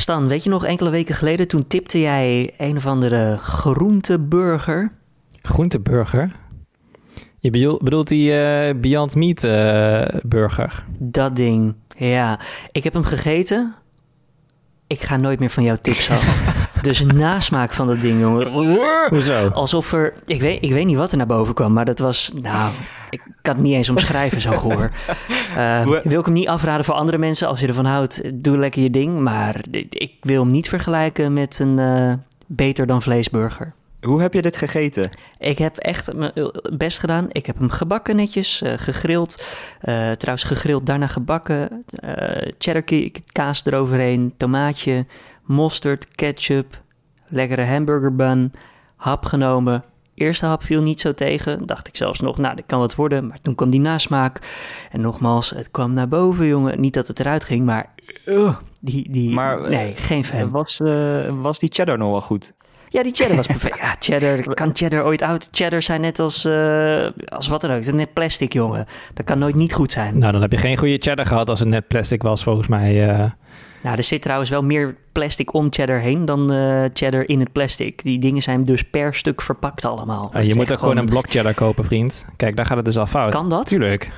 Stan, weet je nog, enkele weken geleden toen tipte jij een of andere groenteburger. Groenteburger? Je bedoelt, die uh, Beyond Meat uh, burger? Dat ding, ja. Ik heb hem gegeten. Ik ga nooit meer van jouw tips af. dus nasmaak van dat ding, jongen. Hoezo? Alsof er... Ik weet, ik weet niet wat er naar boven kwam, maar dat was... Nou, ik kan het niet eens omschrijven, zo gehoor. Uh, wil ik hem niet afraden voor andere mensen. Als je ervan houdt, doe lekker je ding. Maar ik wil hem niet vergelijken met een uh, beter dan vleesburger. Hoe heb je dit gegeten? Ik heb echt mijn best gedaan. Ik heb hem gebakken netjes, uh, gegrild. Uh, trouwens gegrild, daarna gebakken. Uh, cheddar kaas eroverheen, tomaatje, mosterd, ketchup, lekkere hamburgerbun, hap genomen. Eerste hap viel niet zo tegen. Dacht ik zelfs nog, nou, dit kan wat worden. Maar toen kwam die nasmaak. En nogmaals, het kwam naar boven, jongen. Niet dat het eruit ging, maar... Uh, die, die, maar, nee, geen fan. Was, was die cheddar nog wel goed? Ja, die cheddar was perfect. Ja, cheddar, kan cheddar ooit oud? Cheddar zijn net als, uh, als wat dan ook. Het is net plastic, jongen. Dat kan nooit niet goed zijn. Nou, dan heb je geen goede cheddar gehad als het net plastic was, volgens mij. Uh... Nou, er zit trouwens wel meer plastic om cheddar heen dan uh, cheddar in het plastic. Die dingen zijn dus per stuk verpakt allemaal. je moet ook gewoon een blok cheddar kopen, vriend. Kijk, daar gaat het dus al fout. Kan dat? Tuurlijk.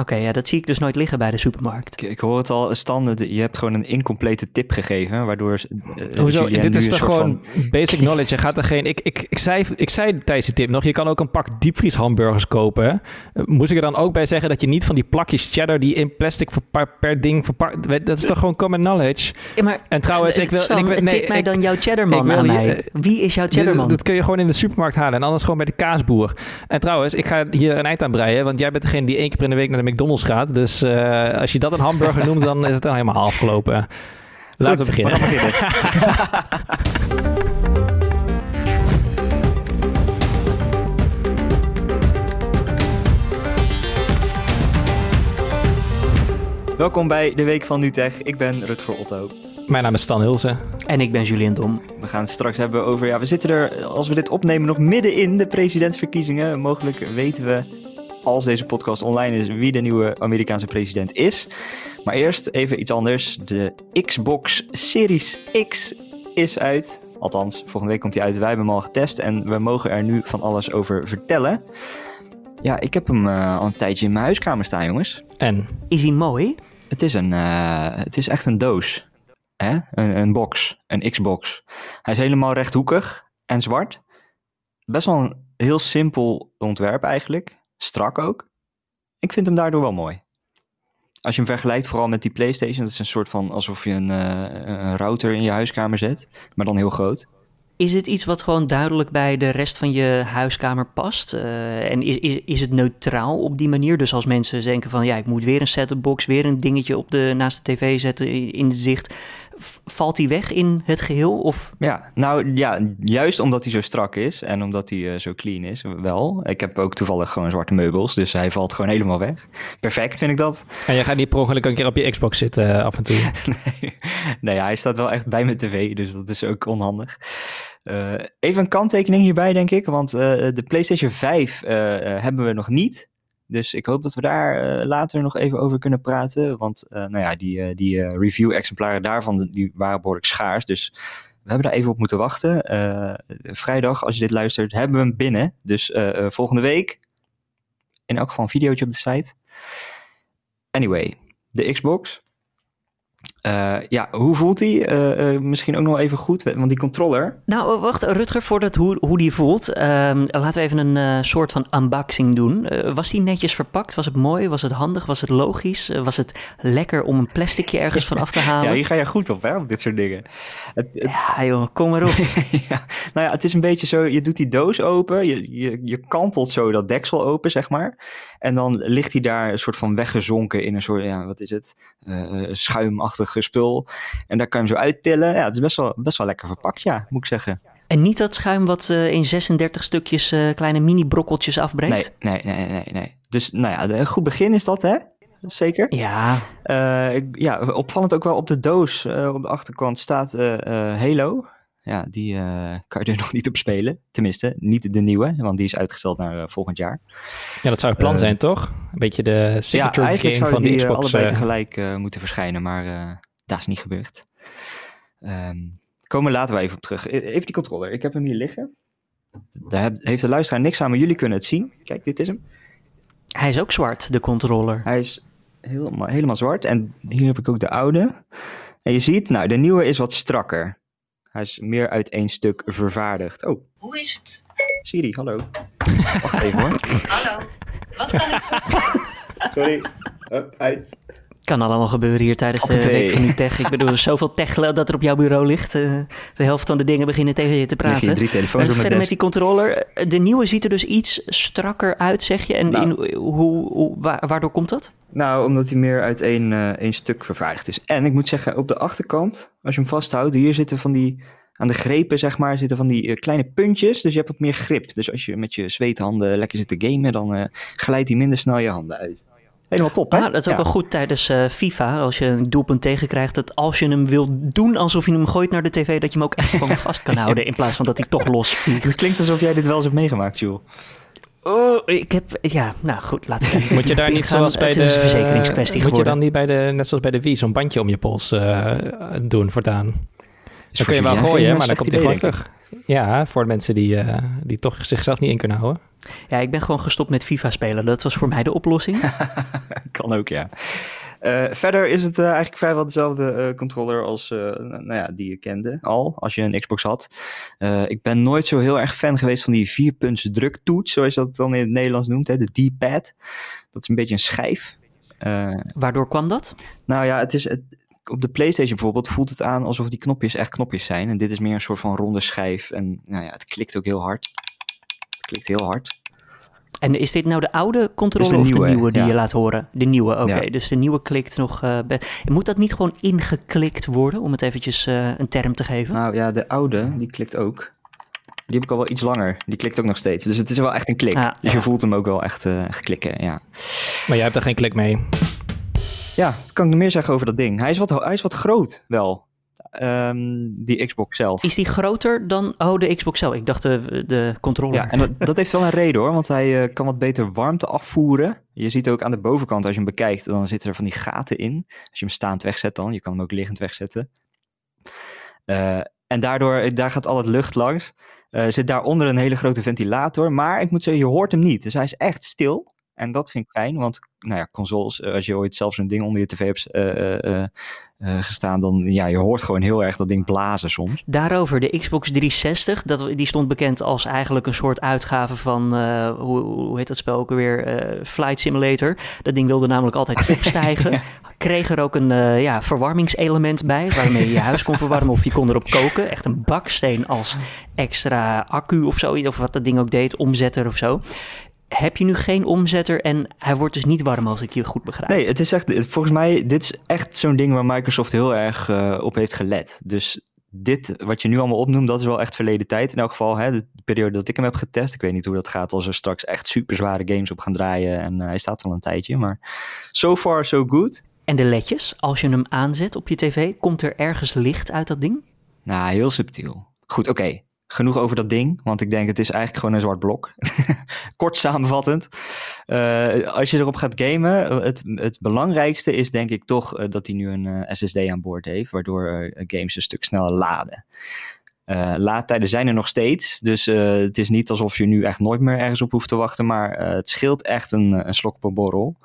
Oké, ja, dat zie ik dus nooit liggen bij de supermarkt. Ik, ik hoor het al, Stan, je hebt gewoon een incomplete tip gegeven, waardoor... Uh, Hoezo? Dit is toch gewoon van... basic knowledge? Je gaat er geen... Ik, ik, ik, zei, ik zei tijdens de tip nog, je kan ook een pak diepvries hamburgers kopen. Uh, moest ik er dan ook bij zeggen dat je niet van die plakjes cheddar die in plastic per, per ding verpakt... Dat is toch gewoon common knowledge? Ja, maar... En trouwens, ik wil... Ik, nee, tip mij ik, dan jouw cheddarman aan mij. Wie is jouw cheddarman? Dat, dat kun je gewoon in de supermarkt halen en anders gewoon bij de kaasboer. En trouwens, ik ga hier een eind aan breien, want jij bent degene die één keer in de week naar de McDonald's gaat. Dus uh, als je dat een hamburger noemt, dan is het dan helemaal afgelopen. Laten Goed, we beginnen. We beginnen. Welkom bij de Week van NuTech. Ik ben Rutger Otto. Mijn naam is Stan Hilsen. En ik ben Julian Dom. We gaan het straks hebben over, ja, we zitten er, als we dit opnemen, nog midden in de presidentsverkiezingen. Mogelijk weten we, als deze podcast online is, wie de nieuwe Amerikaanse president is. Maar eerst even iets anders. De Xbox Series X is uit. Althans, volgende week komt hij uit. Wij hebben hem al getest en we mogen er nu van alles over vertellen. Ja, ik heb hem uh, al een tijdje in mijn huiskamer staan, jongens. En? Is hij mooi? Het is, een, uh, het is echt een doos. Hè? Een, een box, een Xbox. Hij is helemaal rechthoekig en zwart. Best wel een heel simpel ontwerp eigenlijk. Strak ook. Ik vind hem daardoor wel mooi. Als je hem vergelijkt vooral met die PlayStation, dat is een soort van alsof je een, uh, een router in je huiskamer zet, maar dan heel groot. Is het iets wat gewoon duidelijk bij de rest van je huiskamer past? Uh, en is, is, is het neutraal op die manier? Dus als mensen denken van ja, ik moet weer een set-top-box, weer een dingetje op de, naast de tv zetten in zicht. Valt die weg in het geheel? Of? Ja, nou ja, juist omdat hij zo strak is en omdat hij uh, zo clean is, wel. Ik heb ook toevallig gewoon zwarte meubels, dus hij valt gewoon helemaal weg. Perfect vind ik dat. En je gaat niet per ongeluk een keer op je Xbox zitten uh, af en toe? nee. nee, hij staat wel echt bij mijn tv, dus dat is ook onhandig. Uh, even een kanttekening hierbij, denk ik. Want uh, de PlayStation 5 uh, hebben we nog niet. Dus ik hoop dat we daar later nog even over kunnen praten. Want nou ja, die, die review-exemplaren daarvan die waren behoorlijk schaars. Dus we hebben daar even op moeten wachten. vrijdag, als je dit luistert, hebben we hem binnen. Dus volgende week in elk geval een videootje op de site. Anyway, de Xbox. Uh, ja, hoe voelt hij? Uh, uh, misschien ook nog even goed, want die controller. Nou, wacht, Rutger, voordat hoe, hoe die voelt. Ehm, laten we even een soort van unboxing doen. was die netjes verpakt? Was het mooi? Was het handig? Was het logisch? was het lekker om een plasticje ergens van af te halen? ja, hier ga je goed op, hè, op dit soort dingen. Het, het... Ja, joh, kom maar op. ja, nou ja, het is een beetje zo, je doet die doos open, je, je, je kantelt zo dat deksel open, zeg maar. En dan ligt hij daar een soort van weggezonken in een soort, ja, wat is het? schuimachtig spul. En daar kan je hem zo uittillen. Ja, het is best wel, best wel lekker verpakt, ja, moet ik zeggen. En niet dat schuim wat uh, in 36 stukjes uh, kleine mini-brokkeltjes afbreekt? Nee, nee, nee, nee, nee. Dus nou ja, een goed begin is dat, hè? Zeker? Ja. Uh, ja, opvallend ook wel op de doos. op de achterkant staat Halo. Ja, die kan je er nog niet op spelen. Tenminste, niet de nieuwe, want die is uitgesteld naar volgend jaar. Ja, dat zou het plan zijn, toch? Een beetje de signature ja, game van die de Xbox. allebei tegelijk moeten verschijnen, maar dat is niet gebeurd. Um, komen later wel even op terug. E-, even die controller. Ik heb hem hier liggen. Daar heeft de luisteraar niks aan, maar jullie kunnen het zien. Kijk, dit is hem. Hij is ook zwart, de controller. Hij is helemaal, helemaal zwart. En hier heb ik ook de oude. En je ziet, nou, de nieuwe is wat strakker. Hij is meer uit één stuk vervaardigd. Oh. Hoe is het? Siri, hallo. Wacht even hoor. Hallo. Wat kan ik... Sorry. Up, uit kan allemaal gebeuren hier tijdens de week van die tech. Ik bedoel, zoveel tech dat er op jouw bureau ligt. Uh, de helft van de dingen beginnen tegen je te praten. Drie telefoons uh, verder met die controller. De nieuwe ziet er dus iets strakker uit, zeg je. En nou. in, hoe, hoe, waardoor komt dat? Nou, omdat hij meer uit één, uh, één stuk vervaardigd is. En ik moet zeggen, op de achterkant, als je hem vasthoudt, hier zitten van die aan de grepen, zeg maar, zitten van die kleine puntjes. Dus je hebt wat meer grip. Dus als je met je zweethanden lekker zit te gamen, dan uh, glijdt hij minder snel je handen uit. Helemaal top, hè? Ah, dat is ook wel goed tijdens uh, FIFA. Als je een doelpunt tegenkrijgt, dat als je hem wil doen alsof je hem gooit naar de tv, dat je hem ook echt gewoon vast kan houden. In plaats van dat hij toch los vliegt. Het klinkt alsof jij dit wel eens hebt meegemaakt, Jules. Oh, ik heb, ja, nou goed, laten we Moet je daar niet zoals bij de... verzekeringskwestie Moet je dan niet bij de, net zoals bij de Wii, zo'n bandje om je pols uh, doen voortaan? Dan kun je wel gooien, maar dan komt hij gewoon terug. Ja, voor de mensen die, uh, die toch zichzelf niet in kunnen houden. Ja, ik ben gewoon gestopt met FIFA spelen. Dat was voor mij de oplossing. kan ook, ja. Uh, verder is het uh, eigenlijk vrijwel dezelfde controller als nou ja, die je kende al, als je een Xbox had. ik ben nooit zo heel erg fan geweest van die vierpunts druktoets, zoals je dat dan in het Nederlands noemt, hè, de D-pad. Dat is een beetje een schijf. Waardoor kwam dat? Nou ja, het is, het, op de PlayStation bijvoorbeeld voelt het aan alsof die knopjes echt knopjes zijn. En dit is meer een soort van ronde schijf. En nou ja, het klikt ook heel hard. Het klikt heel hard. En is dit nou de oude controller of de nieuwe die je laat horen? De nieuwe, oké. Dus de nieuwe klikt nog... Uh, moet dat niet gewoon ingeklikt worden, om het eventjes uh, een term te geven? Nou ja, de oude, die klikt ook. Die heb ik al wel iets langer. Die klikt ook nog steeds. Dus het is wel echt een klik. Ah, dus je voelt hem ook wel echt, uh, klikken, ja. Maar jij hebt er geen klik mee? Ja, wat kan ik nog meer zeggen over dat ding? Hij is wat, hij is wat groot wel. Um, die Xbox zelf. Is die groter dan oh, de Xbox zelf? Ik dacht de, de controller. Ja, en dat, dat heeft wel een reden hoor, want hij uh, kan wat beter warmte afvoeren. Je ziet ook aan de bovenkant, als je hem bekijkt, dan zitten er van die gaten in. Als je hem staand wegzet dan, je kan hem ook liggend wegzetten. Uh, en daardoor, daar gaat al het lucht langs. Uh, zit daaronder een hele grote ventilator, maar ik moet zeggen, je hoort hem niet. Dus hij is echt stil. En dat vind ik fijn, want nou ja, consoles, eh, als je ooit zelf zo'n ding onder je tv hebt uh, uh, gestaan, dan ja, je hoort gewoon heel erg dat ding blazen soms. Daarover, de Xbox 360, dat, die stond bekend als eigenlijk een soort uitgave van, hoe, hoe heet dat spel ook weer, Flight Simulator. Dat ding wilde namelijk altijd opstijgen. Kreeg er ook een ja, verwarmingselement bij, waarmee je je huis kon verwarmen of je kon erop koken. Echt een baksteen als extra accu of zo, of wat dat ding ook deed, omzetter of zo heb je nu geen omzetter en hij wordt dus niet warm als ik je goed begrijp. Nee, het is echt, volgens mij, dit is echt zo'n ding waar Microsoft heel erg uh, op heeft gelet. Dus dit, wat je nu allemaal opnoemt, dat is wel echt verleden tijd. In elk geval, hè, de periode dat ik hem heb getest. Ik weet niet hoe dat gaat als er straks echt super zware games op gaan draaien. En uh, hij staat al een tijdje, maar so far so good. En de ledjes, als je hem aanzet op je tv, komt er ergens licht uit dat ding? Nou, heel subtiel. Goed, oké genoeg over dat ding, want ik denk het is eigenlijk gewoon een zwart blok. Kort samenvattend. Uh, als je erop gaat gamen, het, het belangrijkste is denk ik toch uh, dat hij nu een SSD aan boord heeft, waardoor games een stuk sneller laden. laadtijden zijn er nog steeds, dus het is niet alsof je nu echt nooit meer ergens op hoeft te wachten, maar het scheelt echt een, een slok per borrel.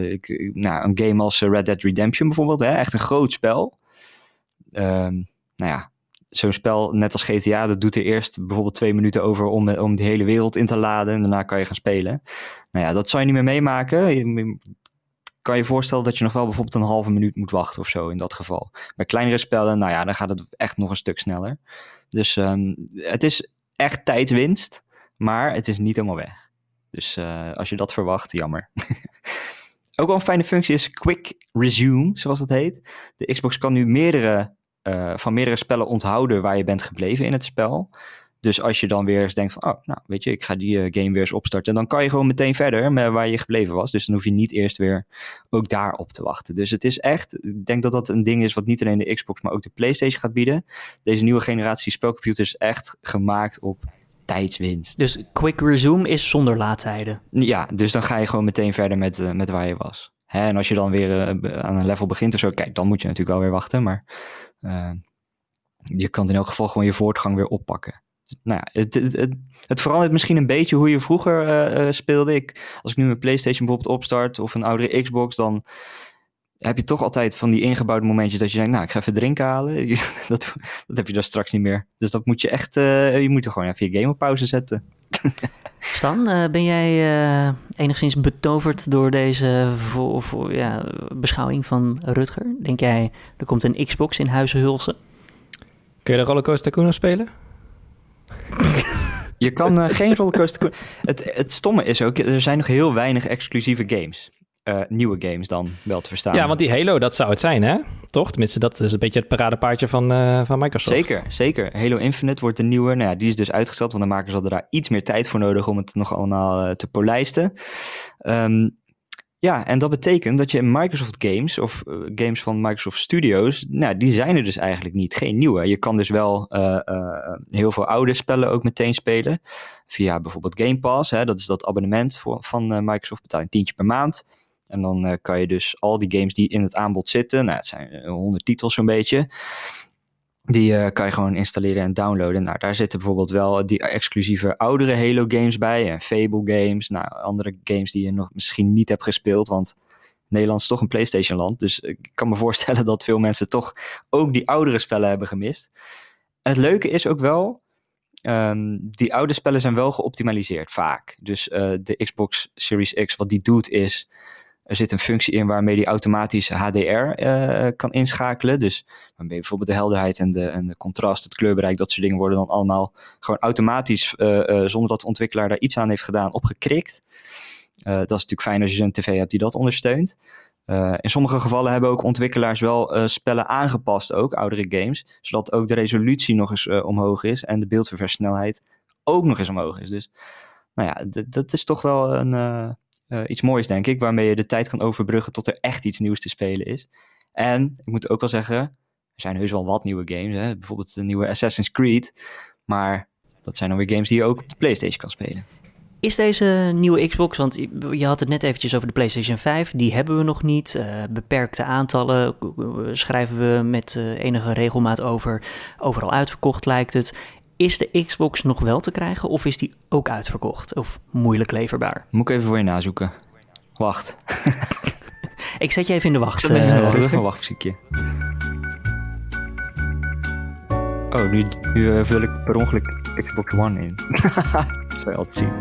Ik, nou, een game als Red Dead Redemption bijvoorbeeld, hè, echt een groot spel. Ehm, nou ja, zo'n spel, net als GTA, dat doet er eerst bijvoorbeeld twee minuten over om, om die hele wereld in te laden. En daarna kan je gaan spelen. Nou ja, dat zou je niet meer meemaken. Je, kan je voorstellen dat je nog wel bijvoorbeeld een halve minuut moet wachten of zo in dat geval. Bij kleinere spellen, nou ja, dan gaat het echt nog een stuk sneller. Dus um, het is echt tijdswinst, maar het is niet helemaal weg. Dus uh, als je dat verwacht, jammer. Ook wel een fijne functie is Quick Resume, zoals dat heet. De Xbox kan nu meerdere uh, van meerdere spellen onthouden waar je bent gebleven in het spel. Dus als je dan weer eens denkt van, oh, nou, weet je, ik ga die uh, game weer eens opstarten, dan kan je gewoon meteen verder met waar je gebleven was. Dus dan hoef je niet eerst weer ook daarop te wachten. Dus het is echt, ik denk dat dat een ding is wat niet alleen de Xbox, maar ook de PlayStation gaat bieden. Deze nieuwe generatie spelcomputers is echt gemaakt op tijdswinst. Dus quick resume is zonder laadtijden? Ja, dus dan ga je gewoon meteen verder met, uh, met waar je was. En als je dan weer aan een level begint of zo, kijk, dan moet je natuurlijk wel weer wachten. Maar je kan in elk geval gewoon je voortgang weer oppakken. Nou ja, het, het, het, verandert misschien een beetje hoe je vroeger speelde. Ik, als ik nu mijn PlayStation bijvoorbeeld opstart of een oudere Xbox, dan heb je toch altijd van die ingebouwde momentjes dat je denkt, nou, ik ga even drinken halen. dat, dat heb je dan straks niet meer. Dus dat moet je echt, je moet er gewoon even je game op pauze zetten. Stan, uh, ben jij uh, enigszins betoverd door deze voor, voor, ja, beschouwing van Rutger? Denk jij, er komt een Xbox in huizen hulsen? Kun je de Rollercoaster Tycoon spelen? Je kan geen Rollercoaster Het, het stomme is ook, er zijn nog heel weinig exclusieve games. Uh, nieuwe games dan wel te verstaan. Ja, want die Halo, dat zou het zijn, hè? Toch? Tenminste, dat is een beetje het paradepaardje van, uh, van Microsoft. Zeker, zeker. Halo Infinite wordt de nieuwe. Nou ja, die is dus uitgesteld, want dan maken ze daar iets meer tijd voor nodig om het nog allemaal uh, te polijsten. Um, ja, en dat betekent dat je in Microsoft Games of games van Microsoft Studios, nou, die zijn er dus eigenlijk niet. Geen nieuwe. Je kan dus wel heel veel oude spellen ook meteen spelen. Via bijvoorbeeld Game Pass, hè, dat is dat abonnement voor, van Microsoft, betaal een tientje per maand. En dan uh, kan je dus al die games die in het aanbod zitten, nou het zijn 100 eh, titels zo'n beetje, die uh, kan je gewoon installeren en downloaden. Nou, daar zitten bijvoorbeeld wel die exclusieve oudere Halo games bij. En Fable games. Nou, andere games die je nog misschien niet hebt gespeeld. Want Nederland is toch een PlayStation land. Dus ik kan me voorstellen dat veel mensen toch ook die oudere spellen hebben gemist. En het leuke is ook wel. Um, die oude spellen zijn wel geoptimaliseerd vaak. Dus de Xbox Series X, wat die doet is er zit een functie in waarmee die automatisch HDR eh, kan inschakelen. Dus waarmee bijvoorbeeld de helderheid en de, contrast, het kleurbereik, dat soort dingen worden dan allemaal gewoon automatisch, uh, uh, zonder dat de ontwikkelaar daar iets aan heeft gedaan, opgekrikt. dat is natuurlijk fijn als je een tv hebt die dat ondersteunt. in sommige gevallen hebben ook ontwikkelaars wel spellen aangepast, ook oudere games, zodat ook de resolutie nog eens omhoog is en de beeldverversnelheid ook nog eens omhoog is. Dus nou ja, dat is toch wel een, uh, iets moois, denk ik, waarmee je de tijd kan overbruggen tot er echt iets nieuws te spelen is. En ik moet ook wel zeggen, er zijn heus wel wat nieuwe games, hè? bijvoorbeeld de nieuwe Assassin's Creed, maar dat zijn dan weer games die je ook op de PlayStation kan spelen. Is deze nieuwe Xbox, want je had het net eventjes over de PlayStation 5, die hebben we nog niet. Uh, beperkte aantallen schrijven we met enige regelmaat over. Overal uitverkocht lijkt het. Is de Xbox nog wel te krijgen of is die ook uitverkocht of moeilijk leverbaar? Moet ik even voor je nazoeken. Wacht. ik zet je even in de wacht. Ik zet even in de wacht. Even een wachtmuziekje. Oh, nu, nu uh, vul ik per ongeluk Xbox One in. dat zou je altijd zien.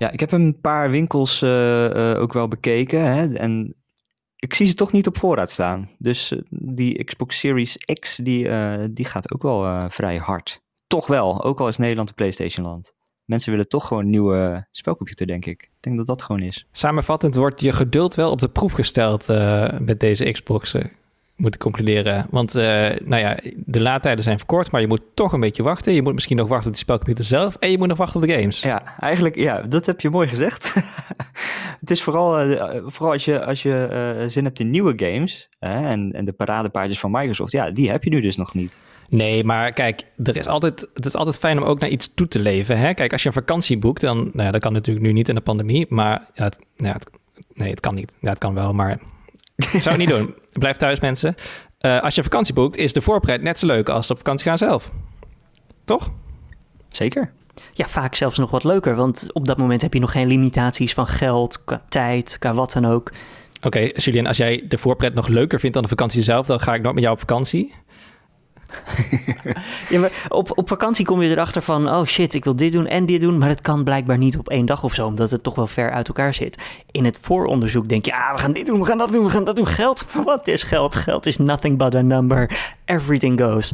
Ja, ik heb een paar winkels uh, ook wel bekeken. Hè, en ik zie ze toch niet op voorraad staan. Dus uh, die Xbox Series X, die, die gaat ook wel vrij hard. Toch wel, ook al is Nederland een PlayStation land. Mensen willen toch gewoon een nieuwe spelcomputer, denk ik. Ik denk dat dat gewoon is. Samenvattend wordt je geduld wel op de proef gesteld met deze Xbox moet concluderen. Want uh, nou ja, de laadtijden zijn verkort, maar je moet toch een beetje wachten. Je moet misschien nog wachten op die spelcomputer zelf en je moet nog wachten op de games. Ja, eigenlijk, ja, dat heb je mooi gezegd. het is vooral, uh, vooral als je, als je uh, zin hebt in nieuwe games en, en de paradepaardjes van Microsoft, ja, die heb je nu dus nog niet. Nee, maar kijk, er is altijd, het is altijd fijn om ook naar iets toe te leven. Hè? Kijk, als je een vakantie boekt, dan, nou ja, dat kan natuurlijk nu niet in de pandemie, maar ja, het, ja, het, nee, het kan niet. Ja, het kan wel, maar zou het niet doen. Blijf thuis, mensen. Uh, als je vakantie boekt, is de voorpret net zo leuk als op vakantie gaan zelf. Toch? Zeker. Ja, vaak zelfs nog wat leuker, want op dat moment heb je nog geen limitaties van geld, qua tijd, qua wat dan ook. Oké, okay, Julian, als jij de voorpret nog leuker vindt dan de vakantie zelf, dan ga ik nooit met jou op vakantie. op, op vakantie kom je erachter van, oh shit, ik wil dit doen en dit doen, maar het kan blijkbaar niet op één dag of zo, omdat het toch wel ver uit elkaar zit. In het vooronderzoek denk je, ja, we gaan dit doen, we gaan dat doen, we gaan dat doen. Geld, wat is geld? Geld is nothing but a number. Everything goes.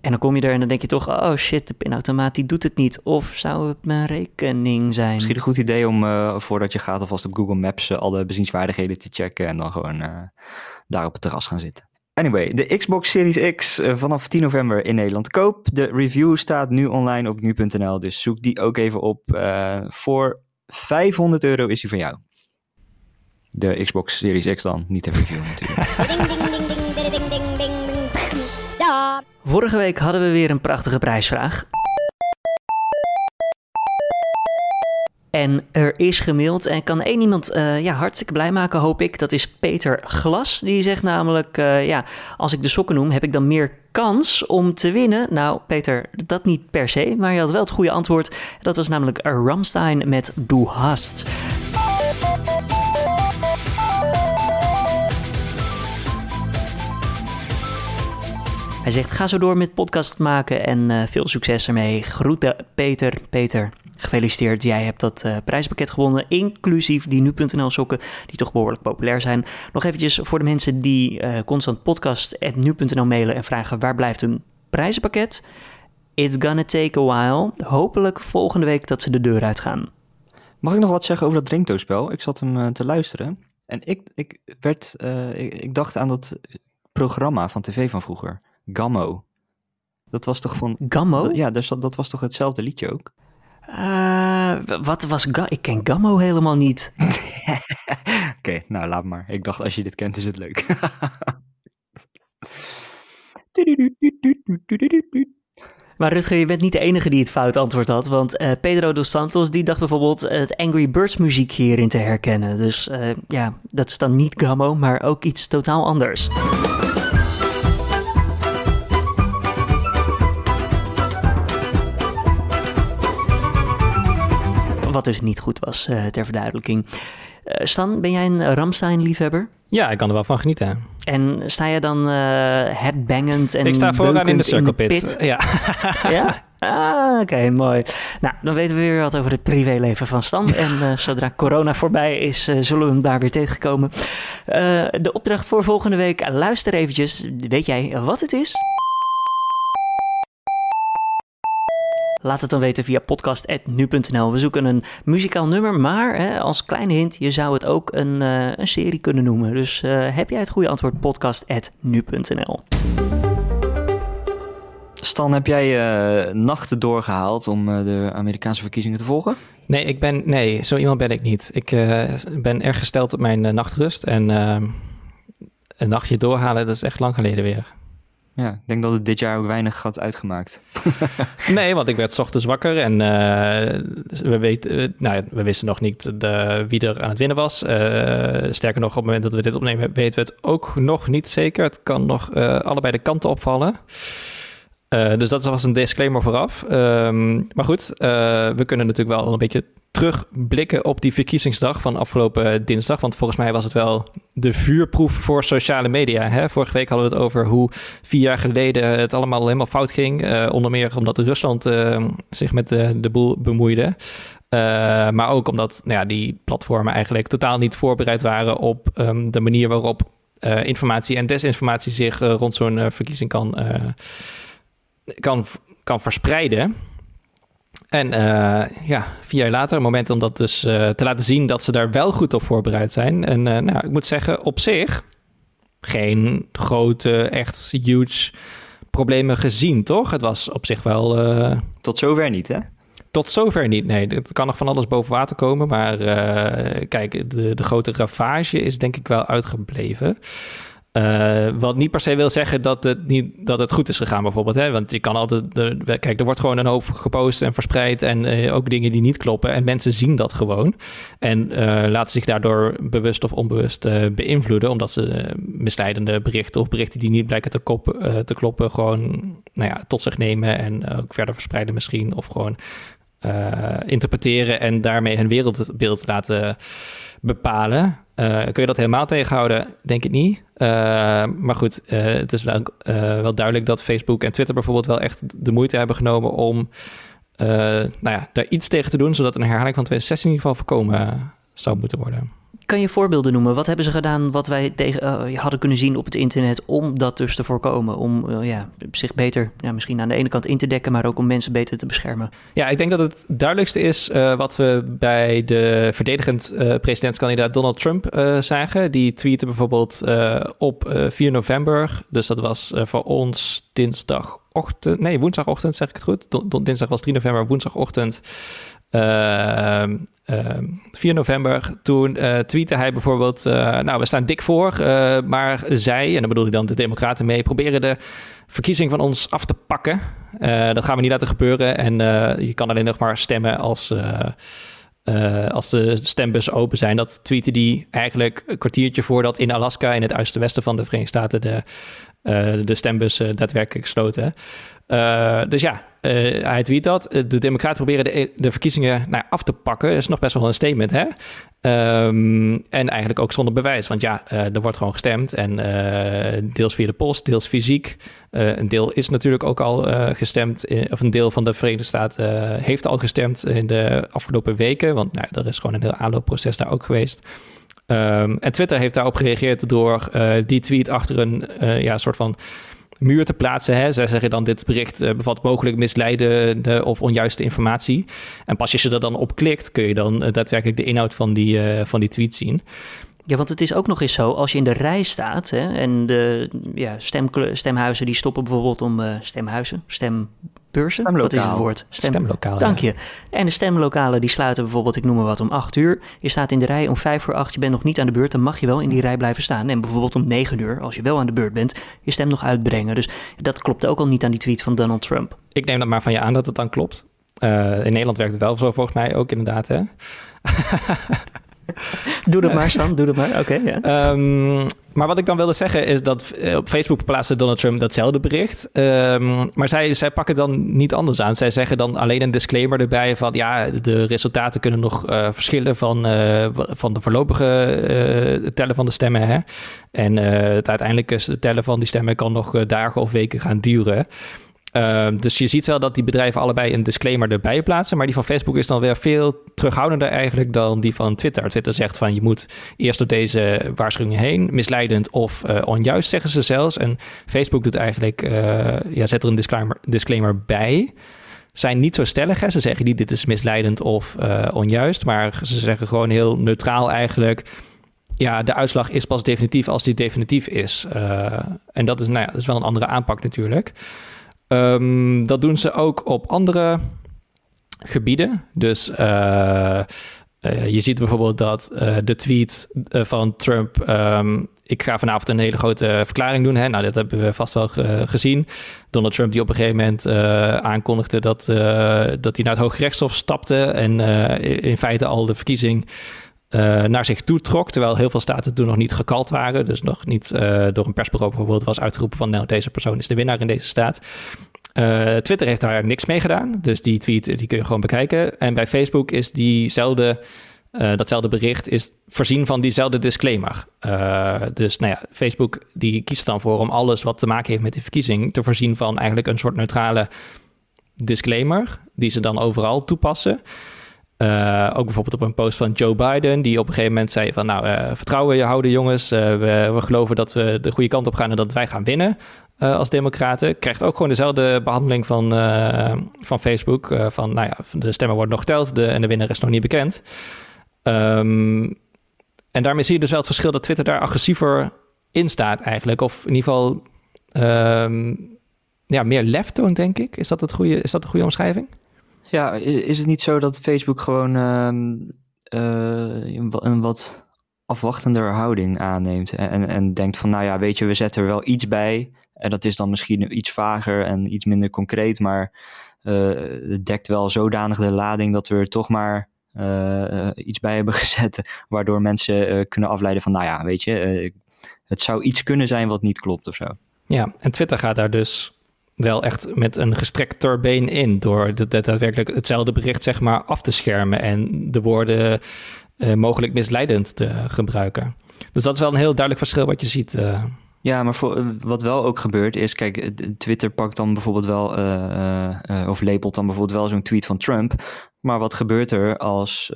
En dan kom je er en dan denk je toch, oh shit, de pinautomaat die doet het niet. Of zou het mijn rekening zijn? Misschien een goed idee om uh, voordat je gaat alvast op Google Maps uh, alle bezienswaardigheden te checken en dan gewoon uh, daar op het terras gaan zitten. Anyway, de Xbox Series X vanaf 10 november in Nederland koop. De review staat nu online op nu.nl, dus zoek die ook even op. Voor 500 euro is die van jou. De Xbox Series X dan, niet de review natuurlijk. Vorige week hadden we weer een prachtige prijsvraag. En er is gemaild en kan één iemand uh, ja, hartstikke blij maken, hoop ik. Dat is Peter Glas. Die zegt namelijk, uh, ja, als ik de sokken noem, heb ik dan meer kans om te winnen? Nou, Peter, dat niet per se, maar je had wel het goede antwoord. Dat was namelijk Ramstein met Du Hast. Hij zegt: ga zo door met podcast maken en uh, veel succes ermee. Groeten, Peter. Peter, gefeliciteerd. Jij hebt dat uh, prijspakket gewonnen, inclusief die nu.nl sokken, die toch behoorlijk populair zijn. Nog eventjes voor de mensen die uh, constant podcast.nu.nl mailen en vragen waar blijft hun prijzenpakket. It's gonna take a while. Hopelijk volgende week dat ze de deur uitgaan. Mag ik nog wat zeggen over dat drinktoespel? Ik zat hem te luisteren en ik, ik, werd, ik, ik dacht aan dat programma van tv van vroeger. Gammo. Dat was toch van... Gammo? ja, dus dat, dat was toch hetzelfde liedje ook? Uh, wat was? Ik ken Gammo helemaal niet. Oké, nou laat maar. Ik dacht als je dit kent is het leuk. Maar Rutger, je bent niet de enige die het fout antwoord had. Want uh, Pedro dos Santos die dacht bijvoorbeeld het Angry Birds muziek hierin te herkennen. Dus uh, ja, dat is dan niet Gammo, maar ook iets totaal anders. Wat dus niet goed was, uh, ter verduidelijking. Uh, Stan, ben jij een Ramstein-liefhebber? Ja, ik kan er wel van genieten. En sta je dan uh, headbangend en Ik sta vooraan in de circle pit. Ja. ja? Ah, oké, okay, mooi. Nou, dan weten we weer wat over het privéleven van Stan. En uh, zodra corona voorbij is, uh, zullen we hem daar weer tegenkomen. de opdracht voor volgende week, luister eventjes. Weet jij wat het is? Laat het dan weten via podcast.nu.nl. We zoeken een muzikaal nummer, maar hè, als kleine hint, je zou het ook een, uh, een serie kunnen noemen. Dus uh, heb jij het goede antwoord, podcast.nu.nl. Stan, heb jij uh, nachten doorgehaald om de Amerikaanse verkiezingen te volgen? Nee, ik ben, nee, zo iemand ben ik niet. Ik ben erg gesteld op mijn nachtrust en een nachtje doorhalen, dat is echt lang geleden weer. Ja, ik denk dat het dit jaar ook weinig had uitgemaakt. nee, want ik werd ochtends wakker en uh, we, weten, nou, we wisten nog niet de, wie er aan het winnen was. Uh, sterker nog, op het moment dat we dit opnemen, weten we het ook nog niet zeker. Het kan nog allebei de kanten opvallen. Dus dat was een disclaimer vooraf. Um, maar goed, we kunnen natuurlijk wel een beetje terugblikken op die verkiezingsdag van afgelopen dinsdag. Want volgens mij was het wel de vuurproef voor sociale media. Hè? Vorige week hadden we het over hoe vier jaar geleden het allemaal helemaal fout ging. Uh, onder meer omdat Rusland uh, zich met de, de boel bemoeide. Maar ook omdat nou ja, die platformen eigenlijk totaal niet voorbereid waren op um, de manier waarop informatie en desinformatie zich rond zo'n verkiezing kan, kan, kan verspreiden. En uh, ja, vier jaar later, een moment om dat dus uh, te laten zien dat ze daar wel goed op voorbereid zijn. En uh, nou, ik moet zeggen, op zich geen grote, echt huge problemen gezien, toch? Het was op zich wel... Tot zover niet, hè? Tot zover niet, nee. Er kan nog van alles boven water komen. Maar kijk, de, de grote ravage is denk ik wel uitgebleven. Uh, wat niet per se wil zeggen dat het, niet, dat het goed is gegaan, bijvoorbeeld. Hè? Want je kan altijd. Kijk, er wordt gewoon een hoop gepost en verspreid. En uh, ook dingen die niet kloppen. En mensen zien dat gewoon. En uh, laten zich daardoor bewust of onbewust beïnvloeden. Omdat ze misleidende berichten of berichten die niet blijken te, kop, te kloppen. gewoon nou ja, tot zich nemen. En ook verder verspreiden misschien. Of gewoon interpreteren en daarmee hun wereldbeeld laten bepalen. Uh, kun je dat helemaal tegenhouden? Denk ik niet. Uh, maar goed, het is wel, wel duidelijk dat Facebook en Twitter bijvoorbeeld wel echt de moeite hebben genomen om nou ja, daar iets tegen te doen, zodat een herhaling van 2016 in ieder geval voorkomen zou moeten worden. Kan je voorbeelden noemen? Wat hebben ze gedaan wat wij tegen, uh, hadden kunnen zien op het internet om dat dus te voorkomen? Om uh, ja, zich beter, ja, misschien aan de ene kant in te dekken, maar ook om mensen beter te beschermen. Ja, ik denk dat het duidelijkste is uh, wat we bij de verdedigend presidentskandidaat Donald Trump zagen. Die tweette bijvoorbeeld op 4 november, dus dat was voor ons dinsdagochtend, nee, woensdagochtend zeg ik het goed. Dinsdag was 3 november, woensdagochtend 4 ehm, november, toen uh, tweette hij bijvoorbeeld... nou, we staan dik voor, maar zij, en dan bedoel ik dan de democraten mee... proberen de verkiezing van ons af te pakken. dat gaan we niet laten gebeuren. En je kan alleen nog maar stemmen als... Als de stembus open zijn. Dat tweette die eigenlijk een kwartiertje voordat in Alaska, in het uiterste westen van de Verenigde Staten, de, uh, de stembus daadwerkelijk gesloten. Uh, dus ja, hij tweet dat. De Democraten proberen de, de verkiezingen nou, af te pakken. Dat is nog best wel een statement, hè? Um, en eigenlijk ook zonder bewijs. Want ja, er wordt gewoon gestemd. En deels via de post, deels fysiek. Een deel is natuurlijk ook al gestemd. Of een deel van de Verenigde Staten heeft al gestemd in de afgelopen weken. Want nou, er is gewoon een heel aanloopproces daar ook geweest. Um, en Twitter heeft daarop gereageerd door die tweet achter een ja, soort van muur te plaatsen. Hè. Zij zeggen dan dit bericht uh, bevat mogelijk misleidende of onjuiste informatie. En pas als je er dan op klikt, kun je dan uh, daadwerkelijk de inhoud van die, uh, van die tweet zien. Ja, want het is ook nog eens zo, als je in de rij staat hè, en de ja, stem, stemhuizen die stoppen bijvoorbeeld om stemhuizen, stem beurzen? Wat is het woord? Stem... Stemlokaal. Dank je. En de stemlokalen die sluiten bijvoorbeeld, ik noem maar wat, om 8 uur. Je staat in de rij om 5 voor 8, je bent nog niet aan de beurt, dan mag je wel in die rij blijven staan. En bijvoorbeeld om 9 uur, als je wel aan de beurt bent, je stem nog uitbrengen. Dus dat klopt ook al niet aan die tweet van Donald Trump. Ik neem dat maar van je aan dat het dan klopt. Uh, in Nederland werkt het wel zo volgens mij ook inderdaad, hè? doe dat maar, Stan. Doe dat maar. Oké, um, maar wat ik dan wilde zeggen is dat eh, op Facebook plaatste Donald Trump datzelfde bericht. Um, maar zij, zij pakken dan niet anders aan. Zij zeggen dan alleen een disclaimer erbij van ja, de resultaten kunnen nog uh, verschillen van, uh, van de voorlopige tellen van de stemmen. Hè? En het uiteindelijke tellen van die stemmen kan nog dagen of weken gaan duren. Uh, dus je ziet wel dat die bedrijven allebei een disclaimer erbij plaatsen. Maar die van Facebook is dan weer veel terughoudender eigenlijk dan die van Twitter. Twitter zegt van je moet eerst door deze waarschuwingen heen. Misleidend of uh, onjuist zeggen ze zelfs. En Facebook doet eigenlijk, uh, ja, zet er een disclaimer, disclaimer bij. Zijn niet zo stellig. Ze zeggen niet dit is misleidend of uh, onjuist. Maar ze zeggen gewoon heel neutraal eigenlijk ja, de uitslag is pas definitief als die definitief is. En dat is, nou ja, dat is wel een andere aanpak natuurlijk. Um, dat doen ze ook op andere gebieden. Dus uh, uh, je ziet bijvoorbeeld dat uh, de tweet van Trump. Um, ik ga vanavond een hele grote verklaring doen. Hè? Nou, dat hebben we vast wel gezien. Donald Trump die op een gegeven moment aankondigde dat, dat hij naar het Hooggerechtshof stapte. En in feite al de verkiezing uh, naar zich toe trok. Terwijl heel veel staten toen nog niet gekald waren. Dus nog niet uh, door een persbureau bijvoorbeeld was uitgeroepen van nou, deze persoon is de winnaar in deze staat. Uh, Twitter heeft daar niks mee gedaan. Dus die tweet die kun je gewoon bekijken. En bij Facebook is diezelfde, datzelfde bericht is voorzien van diezelfde disclaimer. dus nou ja, Facebook die kiest dan voor om alles wat te maken heeft met die verkiezing te voorzien van eigenlijk een soort neutrale disclaimer. Die ze dan overal toepassen. Uh, ook bijvoorbeeld op een post van Joe Biden, die op een gegeven moment zei van nou, uh, vertrouwen je houden jongens, uh, we, we, geloven dat we de goede kant op gaan en dat wij gaan winnen als democraten. Krijgt ook gewoon dezelfde behandeling van, van Facebook, van nou ja, de stemmen worden nog geteld de, en de winnaar is nog niet bekend. Um, en daarmee zie je dus wel het verschil dat Twitter daar agressiever in staat eigenlijk, of in ieder geval um, ja, meer lef toont, denk ik. Is dat, het goede, is dat de goede omschrijving? Ja, is het niet zo dat Facebook gewoon uh, uh, een wat afwachtender houding aanneemt en, en denkt van, nou ja, weet je, we zetten er wel iets bij en dat is dan misschien iets vager en iets minder concreet, maar uh, het dekt wel zodanig de lading dat we er toch maar uh, iets bij hebben gezet, waardoor mensen kunnen afleiden van, nou ja, weet je, het zou iets kunnen zijn wat niet klopt of zo. Ja, en Twitter gaat daar dus wel echt met een gestrekt turbeen in. Door daadwerkelijk hetzelfde bericht zeg maar af te schermen en de woorden uh, mogelijk misleidend te gebruiken. Dus dat is wel een heel duidelijk verschil wat je ziet. Uh. Ja, maar eh, wat wel ook gebeurt is, kijk, Twitter pakt dan bijvoorbeeld wel, of labelt dan bijvoorbeeld wel zo'n tweet van Trump. Maar wat gebeurt er als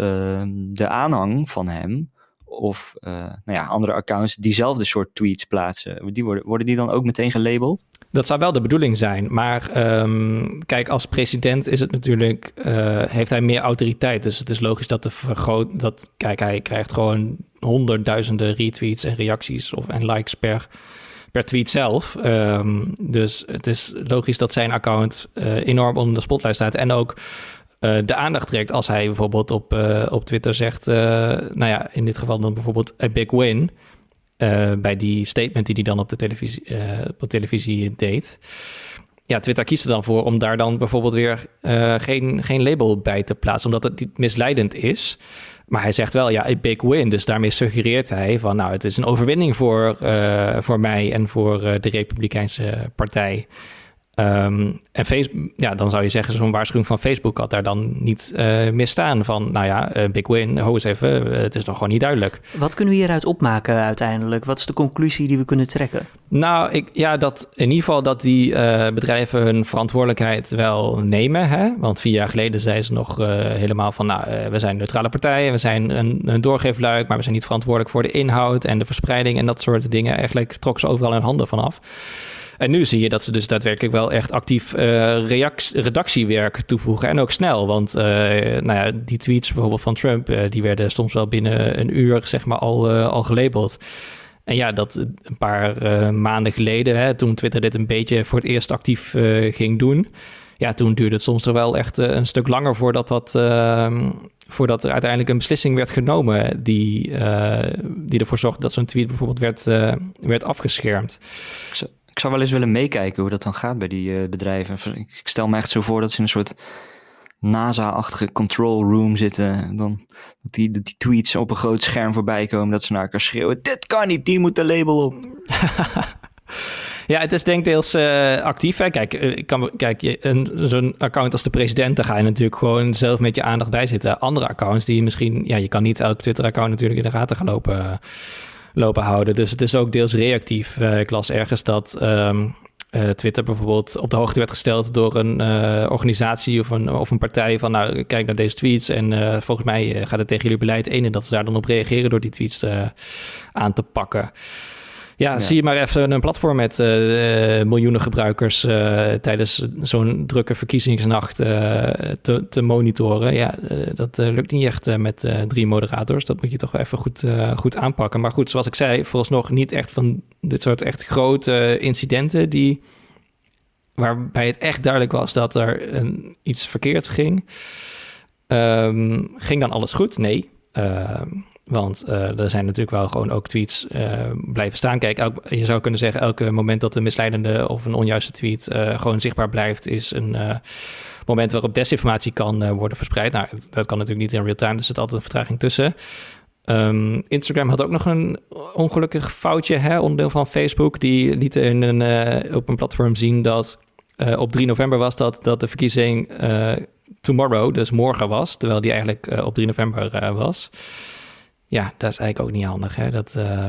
de aanhang van hem of nou ja, andere accounts diezelfde soort tweets plaatsen? Die worden, worden die dan ook meteen gelabeld? Dat zou wel de bedoeling zijn. Maar um, kijk, als president is het natuurlijk, uh, heeft hij meer autoriteit. Dus het is logisch dat de vergroot. Dat, kijk, hij krijgt gewoon honderdduizenden retweets en reacties of, en likes per, per tweet zelf. Um, dus het is logisch dat zijn account uh, enorm onder de spotlight staat. En ook de aandacht trekt als hij bijvoorbeeld op, op Twitter zegt, nou ja, in dit geval dan bijvoorbeeld a big win, bij die statement die hij dan op de televisie, op de televisie deed ja, Twitter kiest er dan voor om daar dan bijvoorbeeld weer uh, geen, geen label bij te plaatsen, omdat het misleidend is. Maar hij zegt wel, ja, a big win. Dus daarmee suggereert hij van, nou, het is een overwinning voor, voor mij en voor de Republikeinse Partij. Um, en Facebook, ja, dan zou je zeggen, zo'n waarschuwing van Facebook had daar dan niet uh, misstaan. Van, nou ja, uh, big win, ho eens even, uh, het is nog gewoon niet duidelijk. Wat kunnen we hieruit opmaken uiteindelijk? Wat is de conclusie die we kunnen trekken? Nou, ik, ja, dat in ieder geval dat die bedrijven hun verantwoordelijkheid wel nemen. Hè? Want vier jaar geleden zeiden ze nog helemaal van, nou, we zijn neutrale partij, we zijn een, een doorgeefluik, maar we zijn niet verantwoordelijk voor de inhoud en de verspreiding en dat soort dingen. Eigenlijk trok ze overal hun handen vanaf. En nu zie je dat ze dus daadwerkelijk wel echt actief uh, redactiewerk toevoegen. En ook snel, want uh, nou ja, die tweets bijvoorbeeld van Trump... Uh, die werden soms wel binnen een uur zeg maar, al, al gelabeld. En ja, dat een paar maanden geleden, hè, toen Twitter dit een beetje voor het eerst actief ging doen... ja, toen duurde het soms er wel echt een stuk langer voordat dat ehm, voordat er uiteindelijk een beslissing werd genomen die, die ervoor zorgde dat zo'n tweet bijvoorbeeld werd, werd afgeschermd ik zou wel eens willen meekijken hoe dat dan gaat bij die uh, bedrijven. Ik stel me echt zo voor dat ze in een soort NASA-achtige control room zitten. Dan, dat die, die tweets op een groot scherm voorbij komen. Dat ze naar elkaar schreeuwen. Dit kan niet, die moet de label op. Ja, het is denk ik deels uh, actief. Hè. Kijk, uh, kan, kijk zo'n account als de president, daar ga je natuurlijk gewoon zelf met je aandacht bij zitten. Andere accounts die je misschien, ja, je kan niet elk Twitter-account natuurlijk in de gaten gaan lopen lopen houden. Dus het is ook deels reactief. Uh, ik las ergens dat um, uh, Twitter bijvoorbeeld op de hoogte werd gesteld door een uh, organisatie of een, of een partij van nou kijk naar deze tweets en volgens mij gaat het tegen jullie beleid in en dat ze daar dan op reageren door die tweets aan te pakken. Ja, zie je maar even een platform met uh, miljoenen gebruikers uh, tijdens zo'n drukke verkiezingsnacht te, te, monitoren. Ja, dat lukt niet echt met drie moderators. Dat moet je toch even goed, goed aanpakken. Maar goed, zoals ik zei, vooralsnog niet echt van dit soort echt grote incidenten die waarbij het echt duidelijk was dat er een, iets verkeerd ging. Um, ging dan alles goed? Nee. Uh, want uh, er zijn natuurlijk wel gewoon ook tweets uh, blijven staan. Kijk, je zou kunnen zeggen, elke moment dat een misleidende of een onjuiste tweet uh, gewoon zichtbaar blijft, is een moment waarop desinformatie kan worden verspreid. Nou, dat kan natuurlijk niet in real time, dus er zit altijd een vertraging tussen. Um, Instagram had ook nog een ongelukkig foutje, hè, onderdeel van Facebook. Die lieten in een, op een platform zien dat op 3 november was dat, dat de verkiezing tomorrow, dus morgen was, terwijl die eigenlijk op 3 november was. Ja, dat is eigenlijk ook niet handig. Hè? Dat, uh,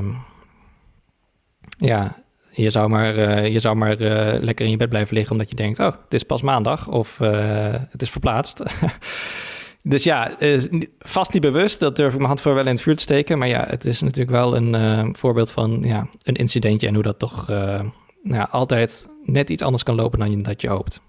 ja, je zou maar, uh, je zou maar uh, lekker in je bed blijven liggen omdat je denkt, oh, het is pas maandag of uh, het is verplaatst. dus ja, vast niet bewust, dat durf ik mijn hand voor wel in het vuur te steken. Maar ja, het is natuurlijk wel een voorbeeld van ja, een incidentje en hoe dat toch nou, altijd net iets anders kan lopen dan je, dat je hoopt.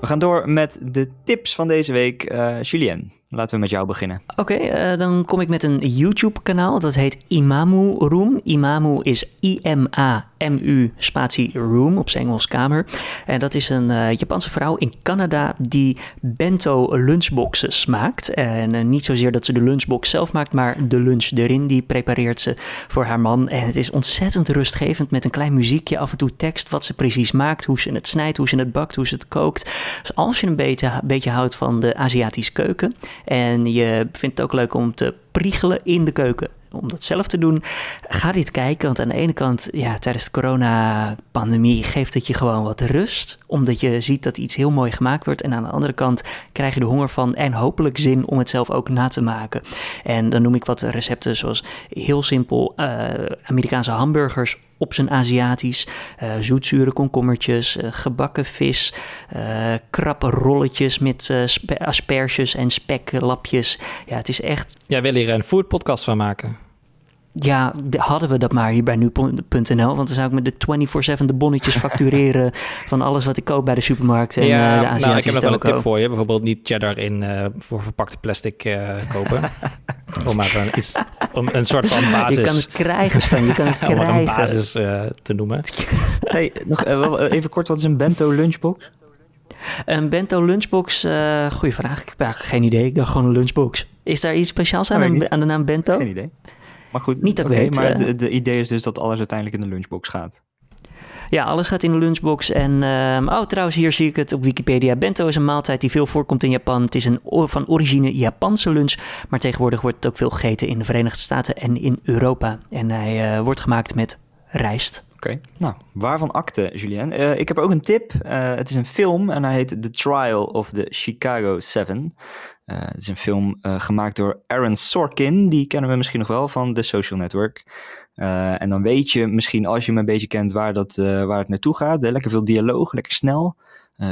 We gaan door met de tips van deze week. Julien, Laten we met jou beginnen. Oké, uh, dan kom ik met een YouTube-kanaal. Dat heet Imamu Room. Imamu is I-M-A-M-U spatie Room op zijn Engels kamer. En dat is een uh, Japanse vrouw in Canada die bento lunchboxes maakt. En uh, niet zozeer dat ze de lunchbox zelf maakt, maar de lunch erin. Die prepareert ze voor haar man. En het is ontzettend rustgevend met een klein muziekje, af en toe tekst wat ze precies maakt, hoe ze het snijdt, hoe ze het bakt, hoe ze het kookt. Dus als je een beetje, beetje houdt van de Aziatische keuken en je vindt het ook leuk om te priegelen in de keuken. Om dat zelf te doen, ga dit kijken. Want aan de ene kant, ja, tijdens de coronapandemie geeft het je gewoon wat rust. Omdat je ziet dat iets heel mooi gemaakt wordt. En aan de andere kant krijg je de honger van en hopelijk zin om het zelf ook na te maken. En dan noem ik wat recepten zoals heel simpel uh, Amerikaanse hamburgers op zijn Aziatisch. Uh, zoetzure komkommertjes, uh, gebakken vis, krappe rolletjes met asperges en speklapjes. Ja, het is echt... Jij wil hier een food podcast van maken. Ja, hadden we dat maar hier bij nu.nl. Want dan zou ik met de 24-7 de bonnetjes factureren van alles wat ik koop bij de supermarkt en ja, uh, de Aziatische nou, ik heb nog wel een tip voor je. Bijvoorbeeld niet cheddar in uh, voor verpakte plastic uh, kopen. om maar een, iets, om een soort van basis... Je kan het krijgen, Stan. Je kan het krijgen. om een basis te noemen. hey, nog even kort, wat is een bento lunchbox? Een bento lunchbox, uh, goeie vraag. Ik heb eigenlijk geen idee. Ik dacht gewoon een lunchbox. Is daar iets speciaals aan, aan, aan de naam bento? Geen idee. Maar goed, niet dat okay, weet. Maar het de idee is dus dat alles uiteindelijk in de lunchbox gaat. Ja, alles gaat in de lunchbox. En uh, oh, trouwens, hier zie ik het op Wikipedia. Bento is een maaltijd die veel voorkomt in Japan. Het is een van origine Japanse lunch, maar tegenwoordig wordt het ook veel gegeten in de Verenigde Staten en in Europa. En hij uh, wordt gemaakt met rijst. Oké, nou, waarvan akte, Julien? Uh, ik heb ook een tip. Uh, het is een film en hij heet The Trial of the Chicago Seven. Uh, het is een film gemaakt door Aaron Sorkin. Die kennen we misschien nog wel van The Social Network. en dan weet je misschien, als je hem een beetje kent, waar, dat, waar het naartoe gaat. lekker veel dialoog, lekker snel.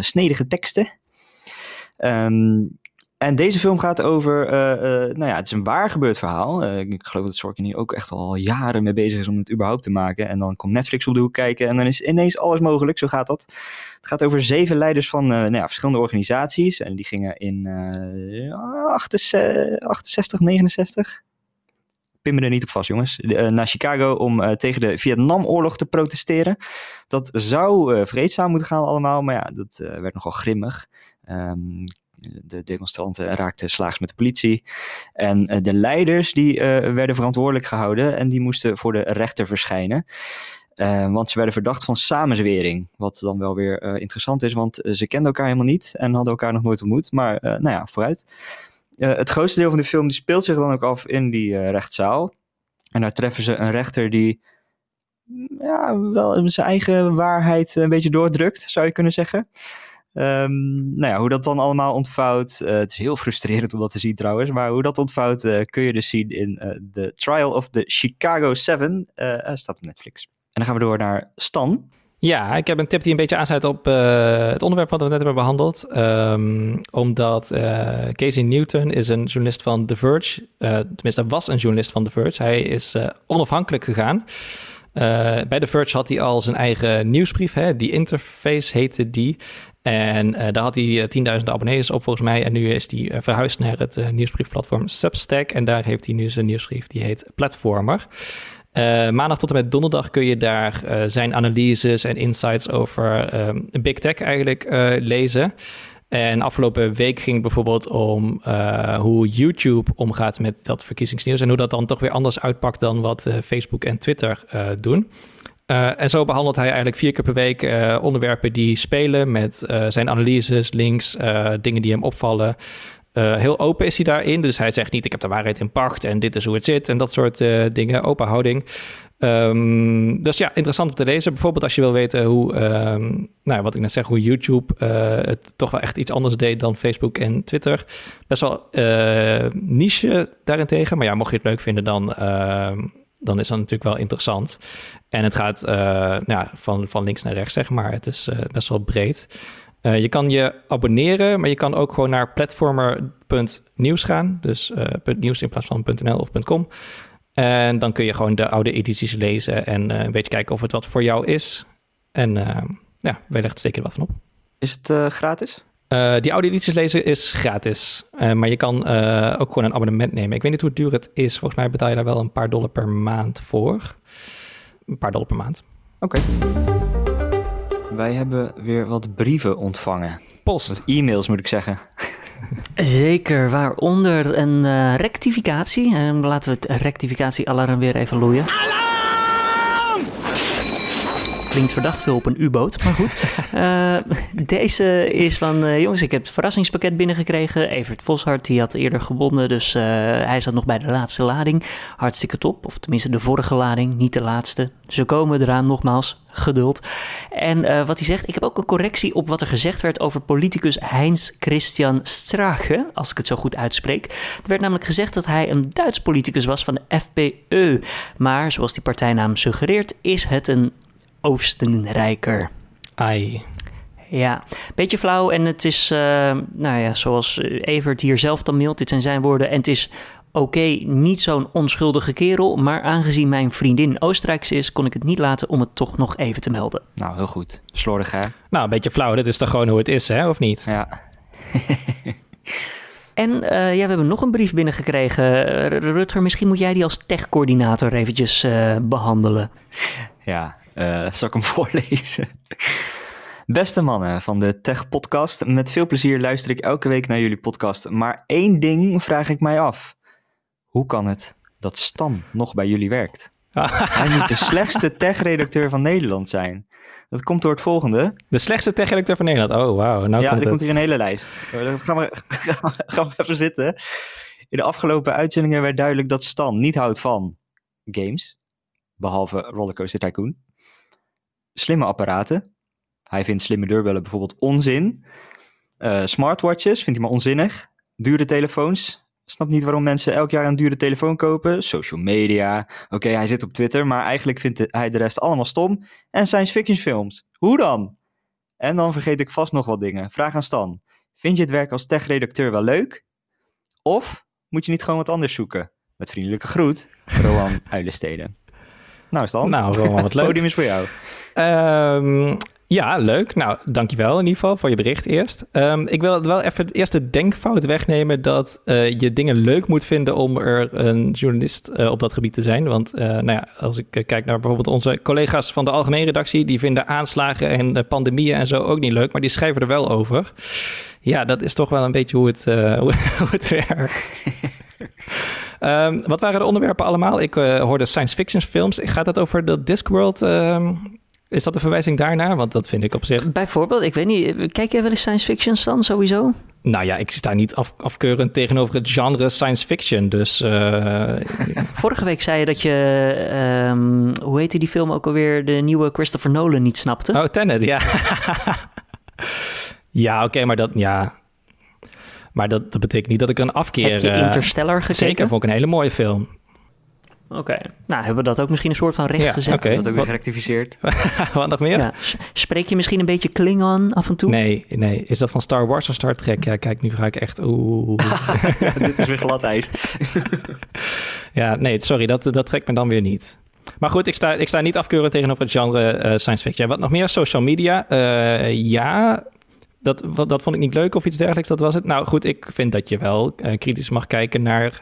snedige teksten. Um, en deze film gaat over, uh, uh, nou ja, het is een waar gebeurd verhaal. Uh, ik geloof dat Sorkin hier ook echt al jaren mee bezig is om het überhaupt te maken. En dan komt Netflix op de hoek kijken en dan is ineens alles mogelijk. Zo gaat dat. Het gaat over zeven leiders van nou ja, verschillende organisaties. En die gingen in 68, 68, 69, pin me er niet op vast, jongens. naar Chicago om tegen de Vietnamoorlog te protesteren. Dat zou vreedzaam moeten gaan allemaal, maar ja, dat werd nogal grimmig. Um, de demonstranten raakten slaags met de politie. En eh, de leiders die eh, werden verantwoordelijk gehouden en die moesten voor de rechter verschijnen. Uh, want ze werden verdacht van samenzwering. Wat dan wel weer interessant is, want ze kenden elkaar helemaal niet en hadden elkaar nog nooit ontmoet. Maar nou ja, vooruit. het grootste deel van de film die speelt zich dan ook af in die rechtszaal. En daar treffen ze een rechter die ja, wel zijn eigen waarheid een beetje doordrukt, zou je kunnen zeggen. Um, nou ja, hoe dat dan allemaal ontvouwt. Uh, het is heel frustrerend om dat te zien trouwens. Maar hoe dat ontvouwt uh, kun je dus zien in uh, The Trial of the Chicago 7. staat op Netflix. En dan gaan we door naar Stan. Ja, ik heb een tip die een beetje aansluit op het onderwerp wat we net hebben behandeld. Um, omdat Casey Newton is een journalist van The Verge. tenminste, was een journalist van The Verge. Hij is onafhankelijk gegaan. bij The Verge had hij al zijn eigen nieuwsbrief. Hè? Die interface heette die. En uh, daar had hij uh, tienduizenden abonnees op volgens mij. En nu is hij uh, verhuisd naar het nieuwsbriefplatform Substack. En daar heeft hij nu zijn nieuwsbrief, die heet Platformer. maandag tot en met donderdag kun je daar zijn analyses en insights over Big Tech eigenlijk lezen. En afgelopen week ging het bijvoorbeeld om hoe YouTube omgaat met dat verkiezingsnieuws. En hoe dat dan toch weer anders uitpakt dan wat Facebook en Twitter doen. Uh, en zo behandelt hij eigenlijk vier keer per week uh, onderwerpen die spelen met uh, zijn analyses, links, dingen die hem opvallen. heel open is hij daarin, dus hij zegt niet ik heb de waarheid in pacht en dit is hoe het zit en dat soort dingen, open houding. Um, dus ja, interessant om te lezen. Bijvoorbeeld als je wil weten hoe, um, nou wat ik net zeg, hoe YouTube het toch wel echt iets anders deed dan Facebook en Twitter. Best wel niche daarentegen, maar ja, mocht je het leuk vinden dan ehm, dan is dat natuurlijk wel interessant. En het gaat uh, nou ja, van, van links naar rechts, zeg maar. Het is uh, best wel breed. Uh, je kan je abonneren, maar je kan ook gewoon naar platformer.nieuws gaan. Dus .nieuws in plaats van .nl of .com. En dan kun je gewoon de oude edities lezen en een beetje kijken of het wat voor jou is. En ja, wij leggen er zeker wat van op. Is het gratis? Uh, die edities lezen is gratis. Uh, maar je kan uh, ook gewoon een abonnement nemen. Ik weet niet hoe duur het is. Volgens mij betaal je daar wel een paar dollar per maand voor. Een paar dollar per maand. Oké. Okay. Wij hebben weer wat brieven ontvangen. Post. Wat e-mails moet ik zeggen. Zeker, waaronder een rectificatie. En laten we het rectificatiealarm weer even loeien. Klinkt verdacht veel op een U-boot, maar goed. uh, deze is van, uh, jongens, ik heb het verrassingspakket binnengekregen. Evert Voshart, die had eerder gewonnen, dus uh, hij zat nog bij de laatste lading. Hartstikke top, of tenminste de vorige lading, niet de laatste. Ze komen eraan, nogmaals, geduld. En wat hij zegt, ik heb ook een correctie op wat er gezegd werd over politicus Heinz Christian Strache, als ik het zo goed uitspreek. Er werd namelijk gezegd dat hij een Duits politicus was van de FPE. Maar, zoals die partijnaam suggereert, is het een Oostenrijker. Ai. Ja, beetje flauw en het is, uh, nou ja, zoals Evert hier zelf dan mailt, dit zijn zijn woorden. En het is oké, niet zo'n onschuldige kerel, maar aangezien mijn vriendin Oostenrijks is, kon ik het niet laten om het toch nog even te melden. Nou, heel goed. Slordig hè? Nou, een beetje flauw, dat is toch gewoon hoe het is hè, of niet? Ja. En uh, ja, we hebben nog een brief binnengekregen. Rutger, misschien moet jij die als techcoördinator eventjes uh, behandelen. Ja, uh, zal ik hem voorlezen? Beste mannen van de Tech Podcast, met veel plezier luister ik elke week naar jullie podcast. Maar één ding vraag ik mij af. Hoe kan het dat Stan nog bij jullie werkt? Hij moet de slechtste tech-redacteur van Nederland zijn. Dat komt door het volgende. De slechtste tech-redacteur van Nederland? Oh, wauw. Nou ja, er komt hier een hele lijst. Gaan we, gaan we even zitten. In de afgelopen uitzendingen werd duidelijk dat Stan niet houdt van games. Behalve Rollercoaster Tycoon. Slimme apparaten. Hij vindt slimme deurbellen bijvoorbeeld onzin. Uh, smartwatches vindt hij maar onzinnig. Dure telefoons. Snapt niet waarom mensen elk jaar een dure telefoon kopen. Social media. Oké, hij zit op Twitter, maar eigenlijk vindt hij de rest allemaal stom. En science fiction films. Hoe dan? En dan vergeet ik vast nog wat dingen. Vraag aan Stan. Vind je het werk als tech-redacteur wel leuk? Of moet je niet gewoon wat anders zoeken? Met vriendelijke groet, Rowan Uilensteden. Nou Stan, Nou, Roman, wat leuk. podium is voor jou. Um, ja, leuk. Nou, dankjewel in ieder geval voor je bericht eerst. Um, ik wil wel even het eerste denkfout wegnemen dat uh, je dingen leuk moet vinden om er een journalist uh, op dat gebied te zijn. Want uh, nou ja, als ik kijk naar bijvoorbeeld onze collega's van de algemene redactie, die vinden aanslagen en pandemieën en zo ook niet leuk, maar die schrijven er wel over. Ja, dat is toch wel een beetje hoe het, hoe, hoe het werkt. Um, wat waren de onderwerpen allemaal? Ik hoorde science fiction films. Gaat dat over de Discworld? Um, is dat een verwijzing daarnaar? Want dat vind ik op zich. Bijvoorbeeld, ik weet niet, kijk jij wel eens science fiction dan sowieso? Nou ja, ik sta niet af, afkeurend tegenover het genre science fiction. Dus. Uh... Vorige week zei je dat je. Um, hoe heette die film ook alweer? De nieuwe Christopher Nolan niet snapte. Oh, Tenet, ja. ja, oké, okay, maar dat. Ja. Maar dat, dat betekent niet dat ik een afkeer. Heb je Interstellar gekeken? Zeker, vond ik een hele mooie film. Oké, okay. nou hebben we dat ook misschien een soort van recht ja, gezet. Okay. Dat ook weer gerectificeerd. Wat nog meer? Ja. Spreek je misschien een beetje Klingon af en toe? Nee, nee. Is dat van Star Wars of Star Trek? Ja, kijk, nu ga ik echt... Oeh. ja, dit is weer glad ijs. ja, nee, sorry, dat, dat trekt me dan weer niet. Maar goed, ik sta, ik sta niet afkeuren tegenover het genre uh, science fiction. Wat nog meer? Social media. Uh, ja, dat, dat vond ik niet leuk of iets dergelijks, dat was het. Nou goed, ik vind dat je wel uh, kritisch mag kijken naar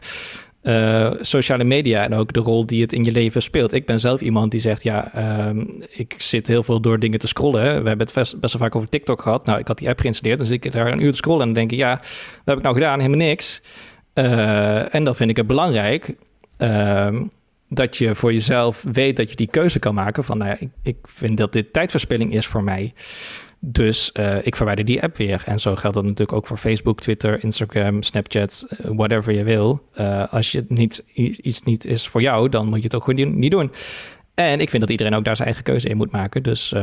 uh, sociale media en ook de rol die het in je leven speelt. Ik ben zelf iemand die zegt, ja, uh, ik zit heel veel door dingen te scrollen. We hebben het best, best wel vaak over TikTok gehad. Nou, ik had die app geïnstalleerd, dus ik daar een uur te scrollen en dan denk ik, ja, wat heb ik nou gedaan? Helemaal niks. Uh, en dan vind ik het belangrijk ehm, dat je voor jezelf weet dat je die keuze kan maken van, nou ja, ik, ik vind dat dit tijdverspilling is voor mij. Dus uh, ik verwijder die app weer. En zo geldt dat natuurlijk ook voor Facebook, Twitter, Instagram, Snapchat, whatever je wil. Uh, als je niet, iets niet is voor jou, dan moet je het ook gewoon niet doen. En ik vind dat iedereen ook daar zijn eigen keuze in moet maken. Dus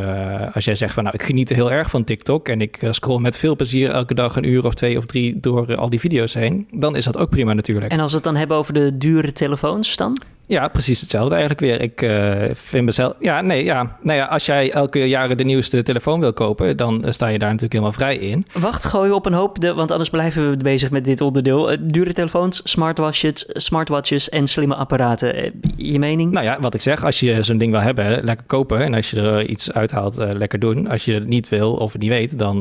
als jij zegt van nou, ik geniet heel erg van TikTok en ik scroll met veel plezier elke dag een uur of twee of drie door al die video's heen, dan is dat ook prima natuurlijk. En als we het dan hebben over de dure telefoons dan? Ja, precies hetzelfde eigenlijk weer. Ik uh, vind mezelf. Ja, nee, ja. Nou ja, als jij elke jaren de nieuwste telefoon wil kopen, dan sta je daar natuurlijk helemaal vrij in. Wacht, gooi op een hoop, de, want anders blijven we bezig met dit onderdeel. Uh, dure telefoons, smartwatches, smartwatches en slimme apparaten. Je mening? Nou ja, wat ik zeg, als je zo'n ding wil hebben, lekker kopen. En als je er iets uithaalt, lekker doen. Als je het niet wil of het niet weet, dan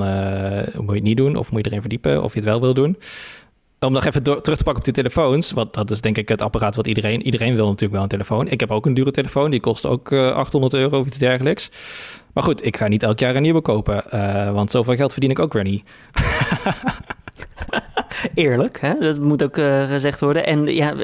moet je het niet doen. Of moet je erin verdiepen of je het wel wil doen om nog even terug te pakken op die telefoons. Want dat is denk ik het apparaat wat iedereen... Iedereen wil natuurlijk wel een telefoon. Ik heb ook een dure telefoon. Die kost ook uh, 800 euro of iets dergelijks. Maar goed, ik ga niet elk jaar een nieuwe kopen. Uh, want zoveel geld verdien ik ook weer niet. Eerlijk, hè? dat moet ook uh, gezegd worden. En ja,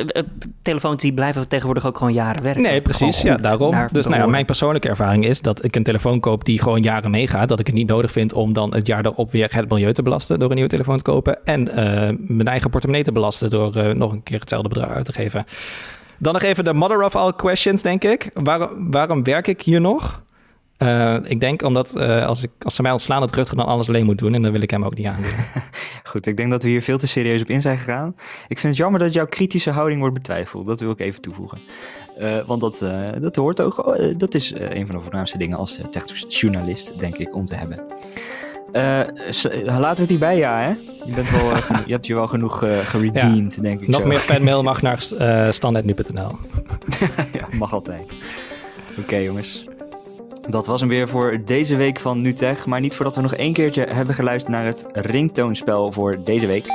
telefoons die blijven tegenwoordig ook gewoon jaren werken. Nee, precies. Ja, daarom. Dus nou ja, mijn persoonlijke ervaring is dat ik een telefoon koop die gewoon jaren meegaat. Dat ik het niet nodig vind om dan het jaar erop weer het milieu te belasten door een nieuwe telefoon te kopen. En uh, mijn eigen portemonnee te belasten door uh, nog een keer hetzelfde bedrag uit te geven. Dan nog even de mother of all questions, denk ik. Waar, waarom werk ik hier nog? Uh, ik denk omdat uh, als, ik, als ze mij ontslaan, dat Rutger dan alles alleen moet doen. En dan wil ik hem ook niet aandoen. Goed, ik denk dat we hier veel te serieus op in zijn gegaan. Ik vind het jammer dat jouw kritische houding wordt betwijfeld. Dat wil ik even toevoegen. Uh, want dat, dat hoort ook, oh, dat is een van de voornaamste dingen als techjournalist, denk ik, om te hebben. laten we het hierbij, ja, hè? Je, bent wel, je hebt je wel genoeg geredeemd, ja, denk ik. Nog zo. meer fanmail mag naar standaardnu.nl. ja, mag altijd. Oké, okay, jongens. Dat was hem weer voor deze week van NuTech. Maar niet voordat we nog één keertje hebben geluisterd naar het ringtoonspel voor deze week.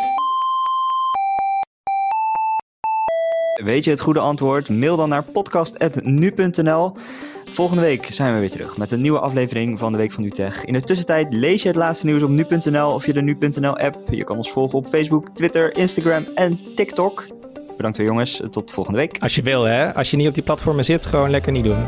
Weet je het goede antwoord? Mail dan naar podcast.nu.nl. Volgende week zijn we weer terug met een nieuwe aflevering van de Week van Utrecht. In de tussentijd lees je het laatste nieuws op nu.nl of je de nu.nl app. Je kan ons volgen op Facebook, Twitter, Instagram en TikTok. Bedankt weer jongens, tot volgende week. Als je wil hè, als je niet op die platformen zit, gewoon lekker niet doen.